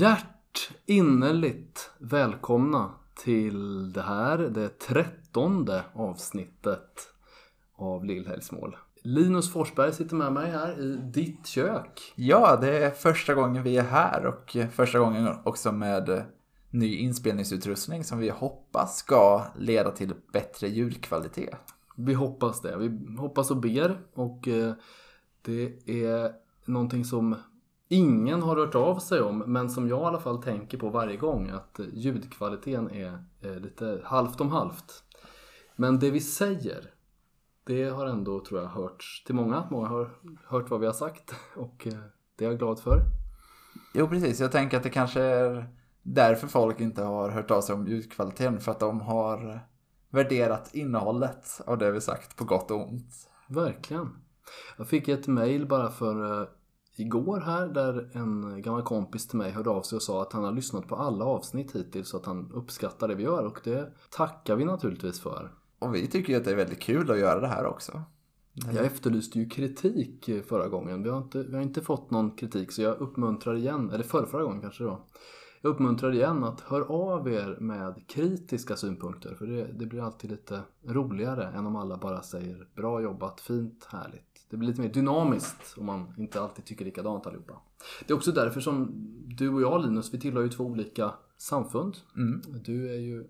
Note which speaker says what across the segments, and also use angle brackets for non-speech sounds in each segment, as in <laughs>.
Speaker 1: Hjärtinnerligt välkomna till det här, det trettonde avsnittet av Lillhelgsmål. Linus Forsberg sitter med mig här i ditt kök.
Speaker 2: Ja, det är första gången vi är här och första gången också med ny inspelningsutrustning som vi hoppas ska leda till bättre ljudkvalitet.
Speaker 1: Vi hoppas det. Vi hoppas och ber och eh, det är någonting som ingen har hört av sig om men som jag i alla fall tänker på varje gång att ljudkvaliteten är lite halvt om halvt. Men det vi säger det har ändå tror jag hörts till många. Många har hört vad vi har sagt och eh, det är jag glad för.
Speaker 2: Jo precis, jag tänker att det kanske är därför folk inte har hört av sig om ljudkvaliteten för att de har värderat innehållet av det vi sagt på gott och ont.
Speaker 1: Verkligen. Jag fick ett mail bara för uh, igår här där en gammal kompis till mig hörde av sig och sa att han har lyssnat på alla avsnitt hittills så att han uppskattar det vi gör och det tackar vi naturligtvis för.
Speaker 2: Och vi tycker ju att det är väldigt kul att göra det här också.
Speaker 1: Jag efterlyste ju kritik förra gången. Vi har inte, vi har inte fått någon kritik så jag uppmuntrar igen, eller förra, förra gången kanske då. Jag uppmuntrar igen att hör av er med kritiska synpunkter för det, det, blir alltid lite roligare än om alla bara säger bra jobbat, fint, härligt. Det blir lite mer dynamiskt om man inte alltid tycker likadant allihopa. Det är också därför som du och jag Linus, vi tillhör ju två olika samfund. Mm. Du är ju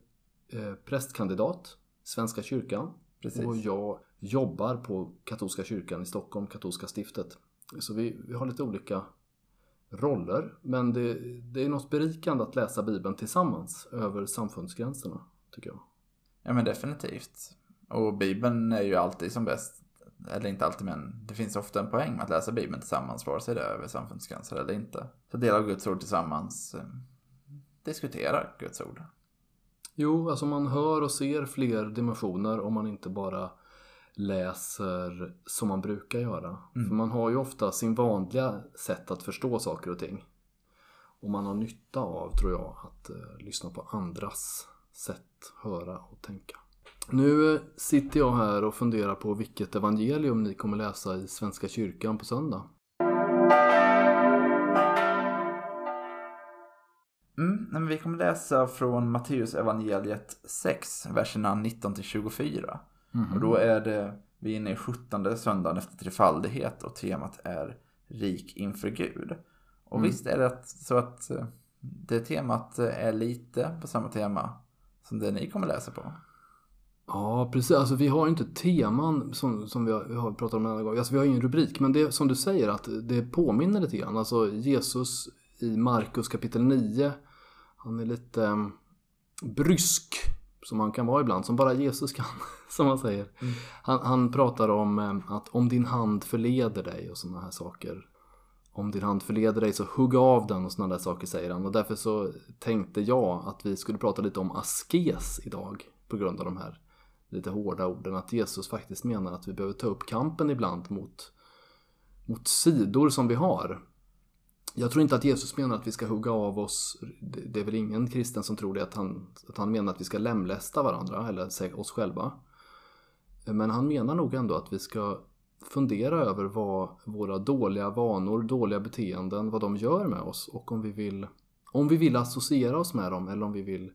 Speaker 1: eh, prästkandidat Svenska kyrkan. Precis. Och jag jobbar på katolska kyrkan i Stockholm, katolska stiftet. Så vi, vi har lite olika roller. Men det, det är något berikande att läsa Bibeln tillsammans över samfundsgränserna, tycker jag.
Speaker 2: Ja men definitivt. Och Bibeln är ju alltid som bäst. Eller inte alltid men det finns ofta en poäng med att läsa Bibeln tillsammans vare sig det är över samfundsgränser eller inte. Så dela Guds ord tillsammans. Eh, diskutera Guds ord.
Speaker 1: Jo, alltså man hör och ser fler dimensioner om man inte bara läser som man brukar göra. Mm. För man har ju ofta sin vanliga sätt att förstå saker och ting. Och man har nytta av, tror jag, att uh, lyssna på andras sätt, höra och tänka. Nu sitter jag här och funderar på vilket evangelium ni kommer läsa i Svenska kyrkan på söndag.
Speaker 2: Mm, vi kommer läsa från Matteus evangeliet 6, verserna 19-24. Mm. Och då är det, vi är inne i 17 söndagen efter trefaldighet och temat är rik inför Gud. Och mm. visst är det så att eh, det temat är lite på samma tema som det ni kommer läsa på.
Speaker 1: Ja, precis. Alltså, vi har ju inte teman som, som vi, har, vi har pratat om en annan gång. Alltså, vi har ingen rubrik. Men det som du säger att det påminner lite grann. Alltså Jesus i Markus kapitel 9 han är lite um, brysk som han kan vara ibland, som bara Jesus kan, <laughs> som man säger. Mm. Han, han, pratar om um, att om din hand förleder dig och sådana här saker. Om din hand förleder dig så hugg av den och sådana där saker säger han. Och därför så tänkte jag att vi skulle prata lite om askes idag. På grund av de här lite hårda orden. Att Jesus faktiskt menar att vi behöver ta upp kampen ibland mot, mot sidor som vi har. Jag tror inte att Jesus menar att vi ska hugga av oss. Det är väl ingen kristen som tror det att han, att han menar att vi ska lemlästa varandra eller oss själva. Men han menar nog ändå att vi ska fundera över vad våra dåliga vanor, dåliga beteenden, vad de gör med oss och om vi vill, om vi vill associera oss med dem eller om vi vill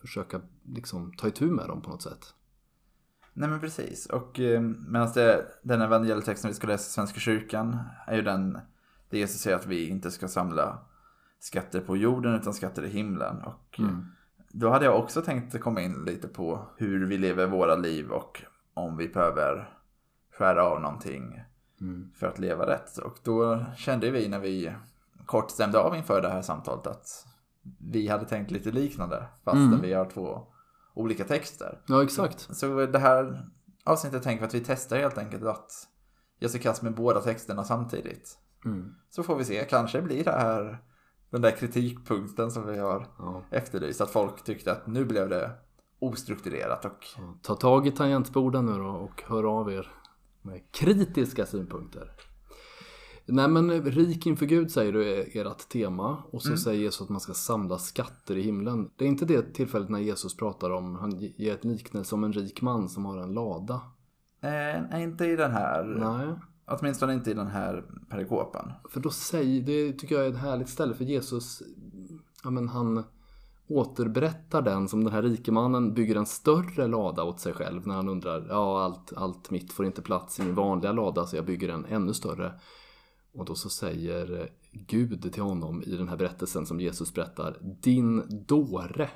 Speaker 1: försöka liksom ta itu med dem på något sätt.
Speaker 2: Nej men precis. Och eh, medan det, den evangelietexten vi ska läsa i Svenska kyrkan är ju den det Jesus säger att vi inte ska samla skatter på jorden utan skatter i himlen. Och mm. Då hade jag också tänkt komma in lite på hur vi lever våra liv och om vi behöver skära av någonting mm. för att leva rätt. Och då kände vi när vi kort stämde av inför det här samtalet att vi hade tänkt lite liknande fastän mm. vi har två olika texter.
Speaker 1: Ja, exakt.
Speaker 2: Så det här avsnittet tänker vi att vi testar helt enkelt att ge sig kast med båda texterna samtidigt. Mm. Så får vi se, kanske blir det här den där kritikpunkten som vi har ja. efterlyst. Att folk tyckte att nu blev det ostrukturerat. Och... Ja,
Speaker 1: ta tag i tangentborden nu då och hör av er med kritiska synpunkter. Nej men rik inför Gud säger du är ert tema och så mm. säger Jesus att man ska samla skatter i himlen. Det är inte det tillfället när Jesus pratar om, han ger ett liknelse om en rik man som har en lada.
Speaker 2: Eh, nej, inte i den här.
Speaker 1: Nej.
Speaker 2: Åtminstone inte i den här perikopen.
Speaker 1: För då säger, det tycker jag är ett härligt ställe för Jesus ja, men han återberättar den som den här rike mannen bygger en större lada åt sig själv när han undrar ja allt, allt mitt får inte plats i min vanliga lada så jag bygger en ännu större. Och då så säger Gud till honom i den här berättelsen som Jesus berättar Din dåre.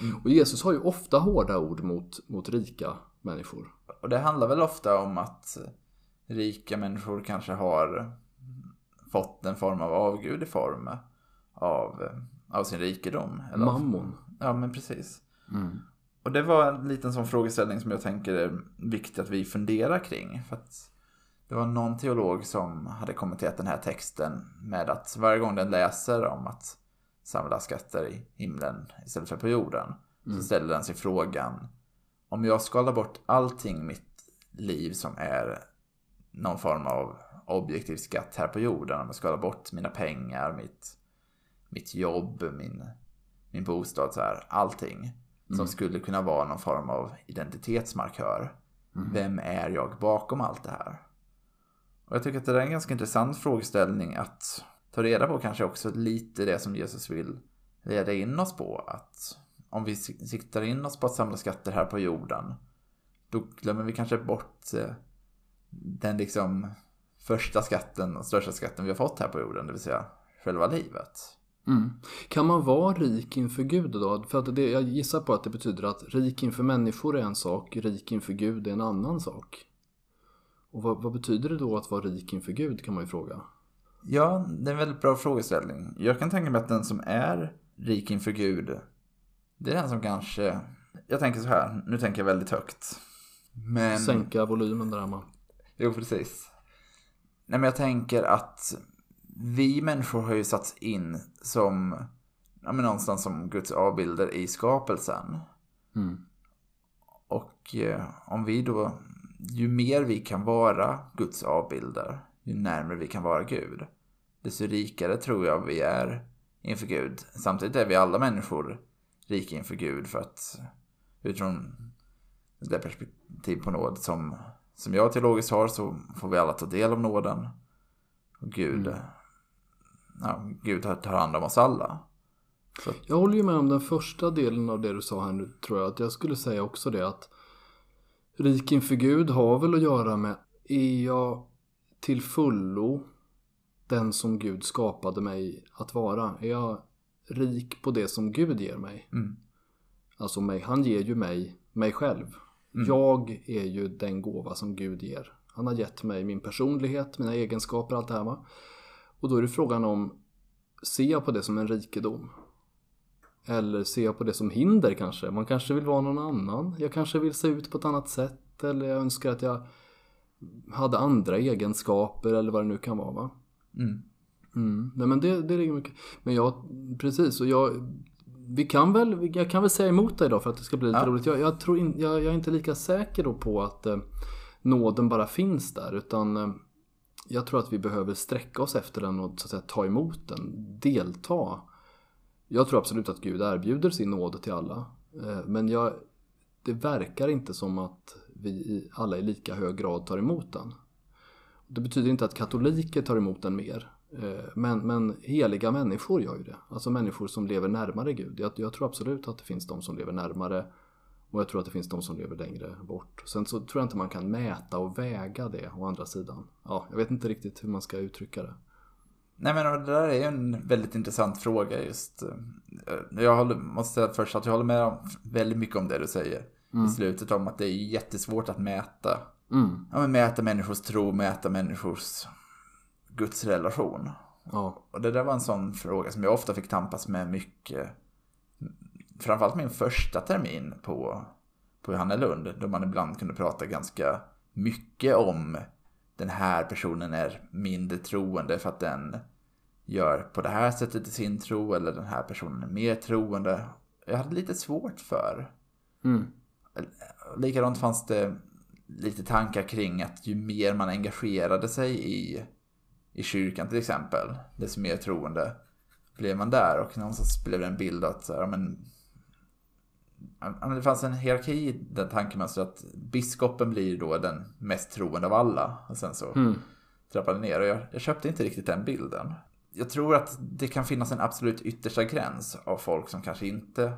Speaker 1: Mm. Och Jesus har ju ofta hårda ord mot, mot rika människor.
Speaker 2: Och det handlar väl ofta om att rika människor kanske har fått en form av avgud i form av, av sin rikedom.
Speaker 1: Eller Mammon.
Speaker 2: Ja, men precis.
Speaker 1: Mm.
Speaker 2: Och det var en liten sån frågeställning som jag tänker är viktigt att vi funderar kring. För att det var någon teolog som hade kommenterat den här texten med att varje gång den läser om att samla skatter i himlen istället för på jorden mm. så ställer den sig frågan om jag skalar bort allting mitt liv som är någon form av objektiv skatt här på jorden. Om jag skalar bort mina pengar, mitt, mitt jobb, min, min bostad, så här, allting. Mm. Som skulle kunna vara någon form av identitetsmarkör. Mm. Vem är jag bakom allt det här? Och jag tycker att det är en ganska intressant frågeställning att ta reda på kanske också lite det som Jesus vill leda in oss på. Att om vi siktar in oss på att samla skatter här på jorden, då glömmer vi kanske bort eh, den liksom första skatten och största skatten vi har fått här på jorden, det vill säga själva livet.
Speaker 1: Mm. Kan man vara rik inför Gud då? För att det, jag gissar på att det betyder att rik inför människor är en sak, rik inför Gud är en annan sak. Och vad, vad, betyder det då att vara rik inför Gud kan man ju fråga.
Speaker 2: Ja, det är en väldigt bra frågeställning. Jag kan tänka mig att den som är rik inför Gud, det är den som kanske... Jag tänker så här, nu tänker jag väldigt högt. Men...
Speaker 1: Sänka volymen där hemma.
Speaker 2: Jo, precis. Nej, men jag tänker att vi människor har ju satts in som, ja men någonstans som Guds avbilder i skapelsen.
Speaker 1: Mm.
Speaker 2: Och eh, om vi då, ju mer vi kan vara Guds avbilder, ju närmare vi kan vara Gud, desto rikare tror jag vi är inför Gud. Samtidigt är vi alla människor rika inför Gud för att utifrån det perspektiv på nåd som som jag teologiskt har så får vi alla ta del av nåden. Och Gud, mm. ja, Gud tar hand om oss alla.
Speaker 1: Så. Jag håller ju med om den första delen av det du sa här nu tror jag. Att jag skulle säga också det att rik inför Gud har väl att göra med är jag till fullo den som Gud skapade mig att vara? Är jag rik på det som Gud ger mig?
Speaker 2: Mm.
Speaker 1: Alltså mig, han ger ju mig mig själv. Mm. Jag är ju den gåva som Gud ger. Han har gett mig min personlighet, mina egenskaper, allt det här. Va? Och då är det frågan om, ser jag på det som en rikedom? Eller ser jag på det som hinder kanske? Man kanske vill vara någon annan. Jag kanske vill se ut på ett annat sätt. Eller jag önskar att jag hade andra egenskaper eller vad det nu kan vara. Va?
Speaker 2: Mm.
Speaker 1: Mm. Nej men det, det ligger mycket. Men jag, precis. Och jag vi kan väl, jag kan väl säga emot dig då för att det ska bli lite ja. roligt. Jag, jag tror in, jag, jag, är inte lika säker då på att eh, nåden bara finns där. Utan eh, jag tror att vi behöver sträcka oss efter den och så att säga, ta emot den, delta. Jag tror absolut att Gud erbjuder sin nåd till alla. Eh, men jag, det verkar inte som att vi alla i lika hög grad tar emot den. Det betyder inte att katoliker tar emot den mer. Eh, men, men heliga människor gör ju det. Alltså människor som lever närmare Gud. Jag, jag, tror absolut att det finns de som lever närmare och jag tror att det finns de som lever längre bort. Sen så tror jag inte man kan mäta och väga det å andra sidan. Ja, jag vet inte riktigt hur man ska uttrycka det.
Speaker 2: Nej men det där är ju en väldigt intressant fråga just. Eh, jag håller, måste säga först att jag håller med om väldigt mycket om det du säger. Mm. I slutet om att det är jättesvårt att mäta.
Speaker 1: Mm.
Speaker 2: Ja, men mäta människors tro, mäta människors Guds relation.
Speaker 1: Ja.
Speaker 2: Och det där var en sån fråga som jag ofta fick tampas med mycket. Framförallt min första termin på, på Johannelund. Då man ibland kunde prata ganska mycket om den här personen är mindre troende för att den gör på det här sättet i sin tro. Eller den här personen är mer troende. Jag hade lite svårt för.
Speaker 1: Mm.
Speaker 2: Likadant fanns det lite tankar kring att ju mer man engagerade sig i i kyrkan till exempel, desto mer troende blev man där. Och någonstans blev det en bild att ja, men, det fanns en hierarki i den tankemönstret att biskopen blir då den mest troende av alla. Och sen så
Speaker 1: mm.
Speaker 2: trappade ner. Och jag, jag köpte inte riktigt den bilden. jag tror att det kan finnas en absolut yttersta gräns av folk som kanske inte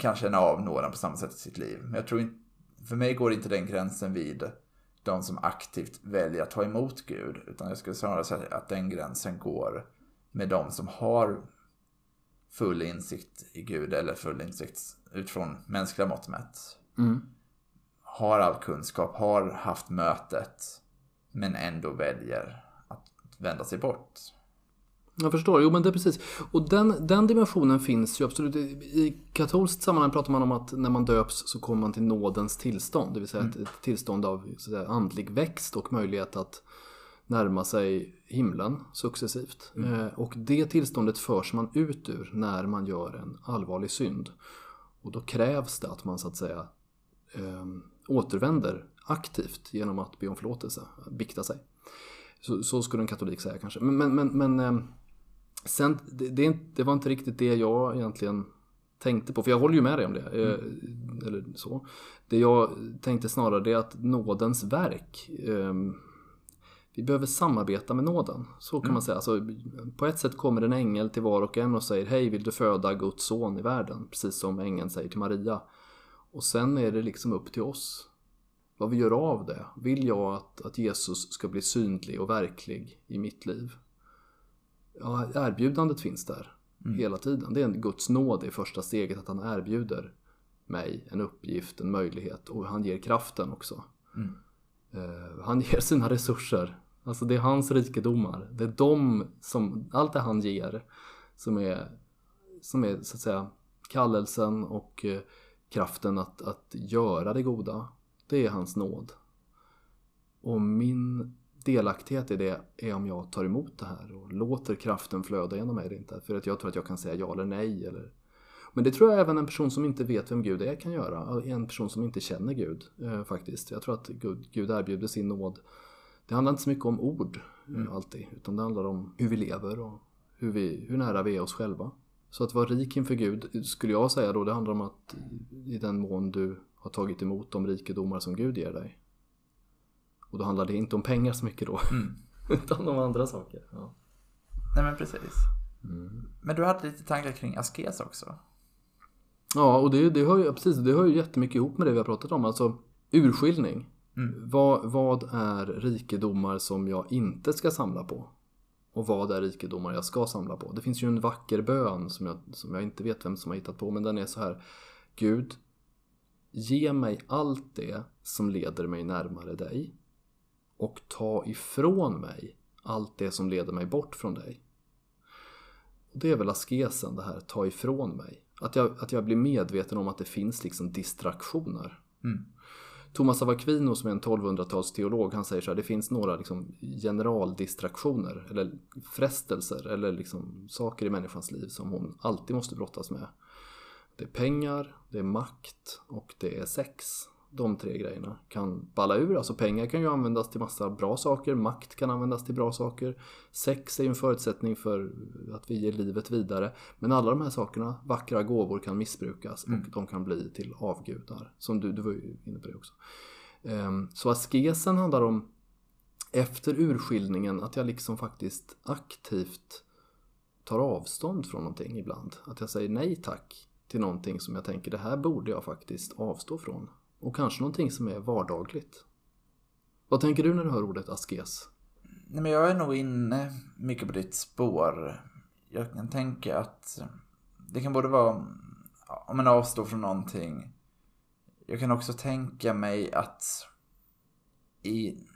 Speaker 2: kan känna av nåden på samma sätt i sitt liv. Men jag tror inte, för mig går inte den gränsen vid de som aktivt väljer att ta emot Gud. Utan jag skulle snarare säga att den gränsen går med de som har full insikt i Gud eller full insikt utifrån mänskliga mått mätt.
Speaker 1: Mm.
Speaker 2: Har all kunskap, har haft mötet, men ändå väljer att vända sig bort.
Speaker 1: Jag förstår, jo men det är precis. Och den, den dimensionen finns ju absolut. I, katolskt sammanhang pratar man om att när man döps så kommer man till nådens tillstånd. Det vill säga ett, ett tillstånd av så säga, andlig växt och möjlighet att närma sig himlen successivt. Eh, och det tillståndet förs man ut ur när man gör en allvarlig synd. Och då krävs det att man så att säga eh, återvänder aktivt genom att be om förlåtelse, bikta sig. Så, så skulle en katolik säga kanske. Men, men, men, men eh, sen, det, det, det var inte riktigt det jag egentligen tänkte på. För jag håller ju med dig om det. Eh, Eller så. Det jag tänkte snarare det är att nådens verk eh, vi behöver samarbeta med nåden. Så kan man säga. Alltså, på ett sätt kommer en ängel till var och en och säger Hej, vill du föda Guds son i världen? Precis som ängeln säger till Maria. Och sen är det liksom upp till oss. Vad vi gör av det. Vill jag att, att Jesus ska bli synlig och verklig i mitt liv? Ja, erbjudandet finns där. Hela tiden. Det är en Guds nåd i första steget att han erbjuder mig en uppgift, en möjlighet och han ger kraften också. Eh, han <laughs> ger sina resurser. Alltså det är hans rikedomar. Det är de som, allt det han ger som är, som är så att säga kallelsen och eh, kraften att, att göra det goda. Det är hans nåd. Och min delaktighet i det är om jag tar emot det här och låter kraften flöda genom mig eller inte. För att jag tror att jag kan säga ja eller nej. Eller... Men det tror jag även en person som inte vet vem Gud är kan göra. En person som inte känner Gud eh, faktiskt. Jag tror att Gud, Gud erbjuder sin nåd. Det handlar inte så mycket om ord eh, alltid. Utan det handlar om hur vi lever och hur, vi, hur nära vi är oss själva. Så att vara rik inför Gud skulle jag säga då det handlar om att i den mån du har tagit emot de rikedomar som Gud ger dig. Och då handlar det inte om pengar så mycket då. <laughs> utan om andra saker. Ja.
Speaker 2: Nej men precis. Men du hade lite tankar kring askes också.
Speaker 1: Ja, och det, det, hör ju, precis, det hör ju jättemycket ihop med det vi har pratat om. Alltså urskiljning. Vad, vad är rikedomar som jag inte ska samla på? Och vad är rikedomar jag ska samla på? Det finns ju en vacker bön som jag, som jag inte vet vem som har hittat på. Men den är så här. Gud, ge mig allt det som leder mig närmare dig. Och ta ifrån mig allt det som leder mig bort från dig. Och det är väl askesen det här, ta ifrån mig. Att jag, att jag blir medveten om att det finns liksom distraktioner. Thomas av Aquino som är en 1200-talsteolog, han säger så här, det finns några liksom generaldistraktioner eller frestelser eller liksom saker i människans liv som hon alltid måste brottas med. Det är pengar, det är makt och det är sex. De tre grejerna kan balla ur. Alltså pengar kan ju användas till massa bra saker, makt kan användas till bra saker. Sex är ju en förutsättning för att vi ger livet vidare. Men alla de här sakerna, vackra gåvor kan missbrukas och de kan bli till avgudar. Som du, du var ju inne på det också. Ehm, Så askesen handlar om efter urskiljningen att jag liksom faktiskt aktivt tar avstånd från någonting ibland. Att jag säger nej tack till någonting som jag tänker det här borde jag faktiskt avstå från. Och kanske någonting som är vardagligt. Vad tänker du när du hör ordet askes?
Speaker 2: Nej, men jag är nog inne mycket på ditt spår. Jag kan tänka att det kan både vara om man avstår från någonting. Jag kan också tänka mig att i...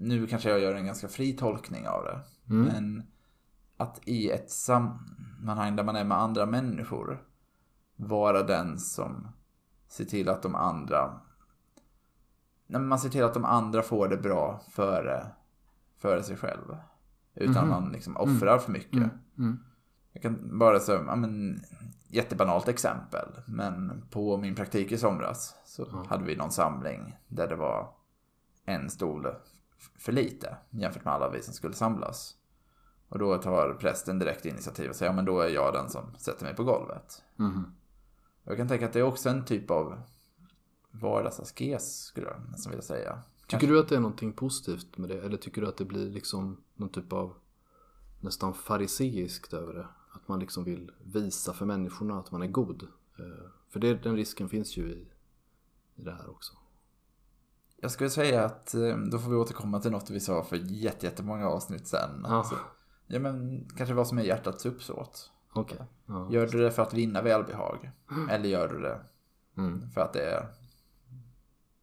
Speaker 2: Nu kanske jag gör en ganska fri tolkning av det. Men att i ett sammanhang där man är med andra människor vara den som ser till att de andra Nej, man ser till att de andra får det bra före, före sig själv. Utan
Speaker 1: Mhm.
Speaker 2: man liksom offrar för mycket.
Speaker 1: Mm.
Speaker 2: Jag kan bara säga, ja men jättebanalt exempel. Men på min praktik i somras så hade vi någon samling där det var en stol för lite jämfört med alla vi som skulle samlas. Och då tar prästen direkt initiativ och säger, ja men då är jag den som sätter mig på golvet.
Speaker 1: Mhm.
Speaker 2: Jag kan tänka att det är också en typ av vardagsaskes skulle jag nästan vilja säga.
Speaker 1: Tycker du att det är någonting positivt med det? Eller tycker du att det blir liksom någon typ av nästan fariseiskt över det? Att man liksom vill visa för människorna att man är god. Eh, För det, den risken finns ju i, i det här också.
Speaker 2: Jag skulle säga att eh, då får vi återkomma till något vi sa för jätte- jättemånga avsnitt sen.
Speaker 1: Ja.
Speaker 2: Alltså, ja men kanske vad som är hjärtats uppsåt.
Speaker 1: Okej. Ja.
Speaker 2: Gör du det för att vinna välbehag? Eller gör du det
Speaker 1: Mm.
Speaker 2: för att det är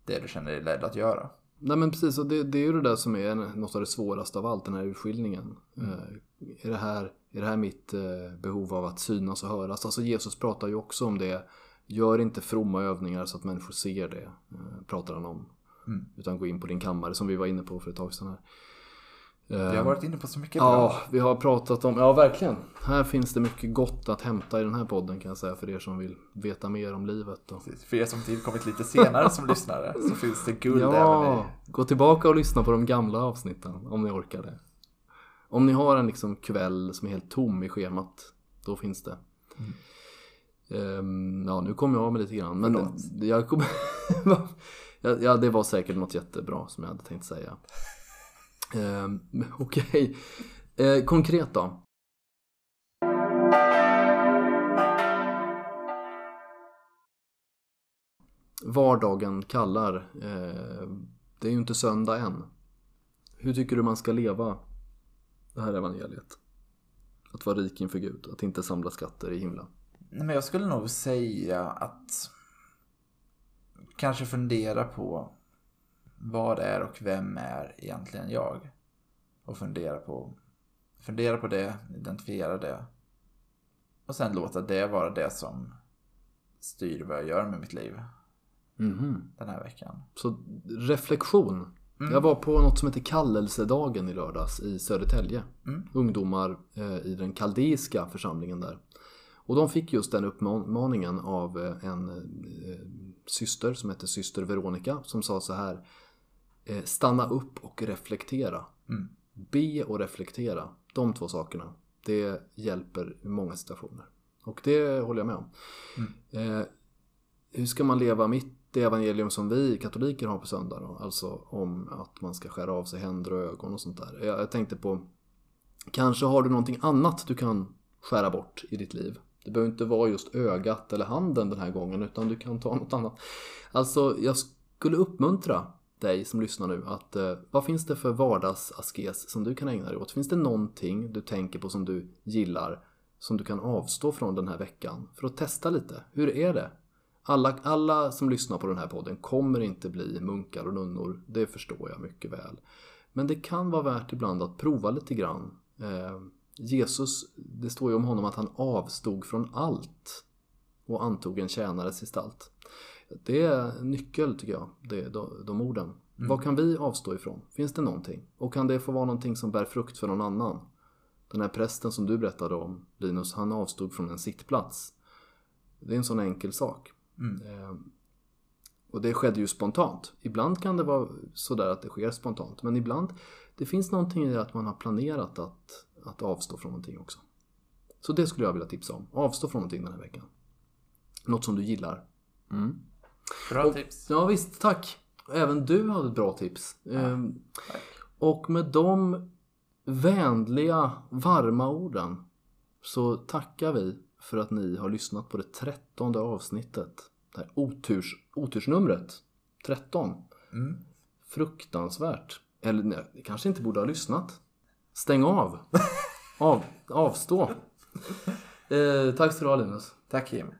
Speaker 2: det du känner dig ledd att göra?
Speaker 1: Nej men precis, och det, det är ju det där som är något av det svåraste av allt, den här urskiljningen.
Speaker 2: Mm.
Speaker 1: Eh, är, det här, är det här mitt eh, behov av att synas och höras? Alltså Jesus pratar ju också om det. Gör inte fromma övningar så att människor ser det, eh, pratar han om.
Speaker 2: Mm.
Speaker 1: Utan gå in på din kammare som vi var inne på för ett tag sedan här.
Speaker 2: Vi har varit inne på så mycket bra.
Speaker 1: Ja, vi har pratat om, ja verkligen. Här finns det mycket gott att hämta i den här podden kan jag säga för er som vill veta mer om livet. Och...
Speaker 2: För er som tillkommit lite senare som lyssnare så finns det guld även
Speaker 1: Ja,
Speaker 2: i...
Speaker 1: gå tillbaka och lyssna på de gamla avsnitten om ni orkar det. Om ni har en liksom kväll som är helt tom i schemat, då finns det. ehm, ja, nu kom jag av mig lite grann. Men
Speaker 2: Förlåt.
Speaker 1: jag kom... <laughs> ja, det var säkert något jättebra som jag hade tänkt säga. Eh, <laughs> Okej, Eh, konkret då. Vardagen kallar. Eh, det är ju inte söndag än. Hur tycker du man ska leva det här evangeliet? Att vara rik inför Gud, att inte samla skatter i himlen.
Speaker 2: Nej, men jag skulle nog säga att kanske fundera på vad är och vem är egentligen jag? Och fundera på, fundera på det, identifiera det. Och sen låta det vara det som styr vad jag gör med mitt liv
Speaker 1: Mhm.
Speaker 2: den här veckan.
Speaker 1: Så reflektion. Jag var på något som heter kallelsedagen i lördags i Södertälje.
Speaker 2: Mm.
Speaker 1: Ungdomar eh, i den kaldeiska församlingen där. Och de fick just den uppmaningen av eh, en eh, syster som heter syster Veronica som sa så här. Eh, stanna upp och reflektera.
Speaker 2: Mm.
Speaker 1: Be och reflektera. De två sakerna. Det hjälper i många situationer. Och det håller jag med om. Eh, hur ska man leva mitt evangelium som vi katoliker har på söndag då? Alltså om att man ska skära av sig händer och ögon och sånt där. Jag, jag tänkte på Kanske har du någonting annat du kan skära bort i ditt liv. Det behöver inte vara just ögat eller handen den här gången utan du kan ta något annat. Alltså jag skulle uppmuntra dig som lyssnar nu att eh, vad finns det för vardagsaskes som du kan ägna dig åt? Finns det någonting du tänker på som du gillar som du kan avstå från den här veckan för att testa lite? Hur är det? Alla, alla som lyssnar på den här podden kommer inte bli munkar och nunnor, det förstår jag mycket väl. Men det kan vara värt ibland att prova lite grann. Eh, Jesus, det står ju om honom att han avstod från allt och antog en tjänares gestalt. Det är nyckel tycker jag, det, de, de orden. Vad kan vi avstå ifrån? Finns det någonting? Och kan det få vara någonting som bär frukt för någon annan? Den här prästen som du berättade om, Linus, han avstod från en sittplats. Det är en sån enkel sak. Eh, och det skedde ju spontant. Ibland kan det vara sådär att det sker spontant. Men ibland, det finns någonting i att man har planerat att, att avstå från någonting också. Så det skulle jag vilja tipsa om. Avstå från någonting den här veckan. Något som du gillar. Mm.
Speaker 2: Bra tips.
Speaker 1: Ja visst, tack. Även du hade ett bra tips. Ehm, och med de vänliga, varma orden så tackar vi för att ni har lyssnat på det trettonde avsnittet. Det här oturs, otursnumret. 13.
Speaker 2: Mm.
Speaker 1: Fruktansvärt. Eller nej, ni kanske inte borde ha lyssnat. Stäng av. <laughs> av avstå. Eh, tack ska du ha Linus.
Speaker 2: Tack Kim.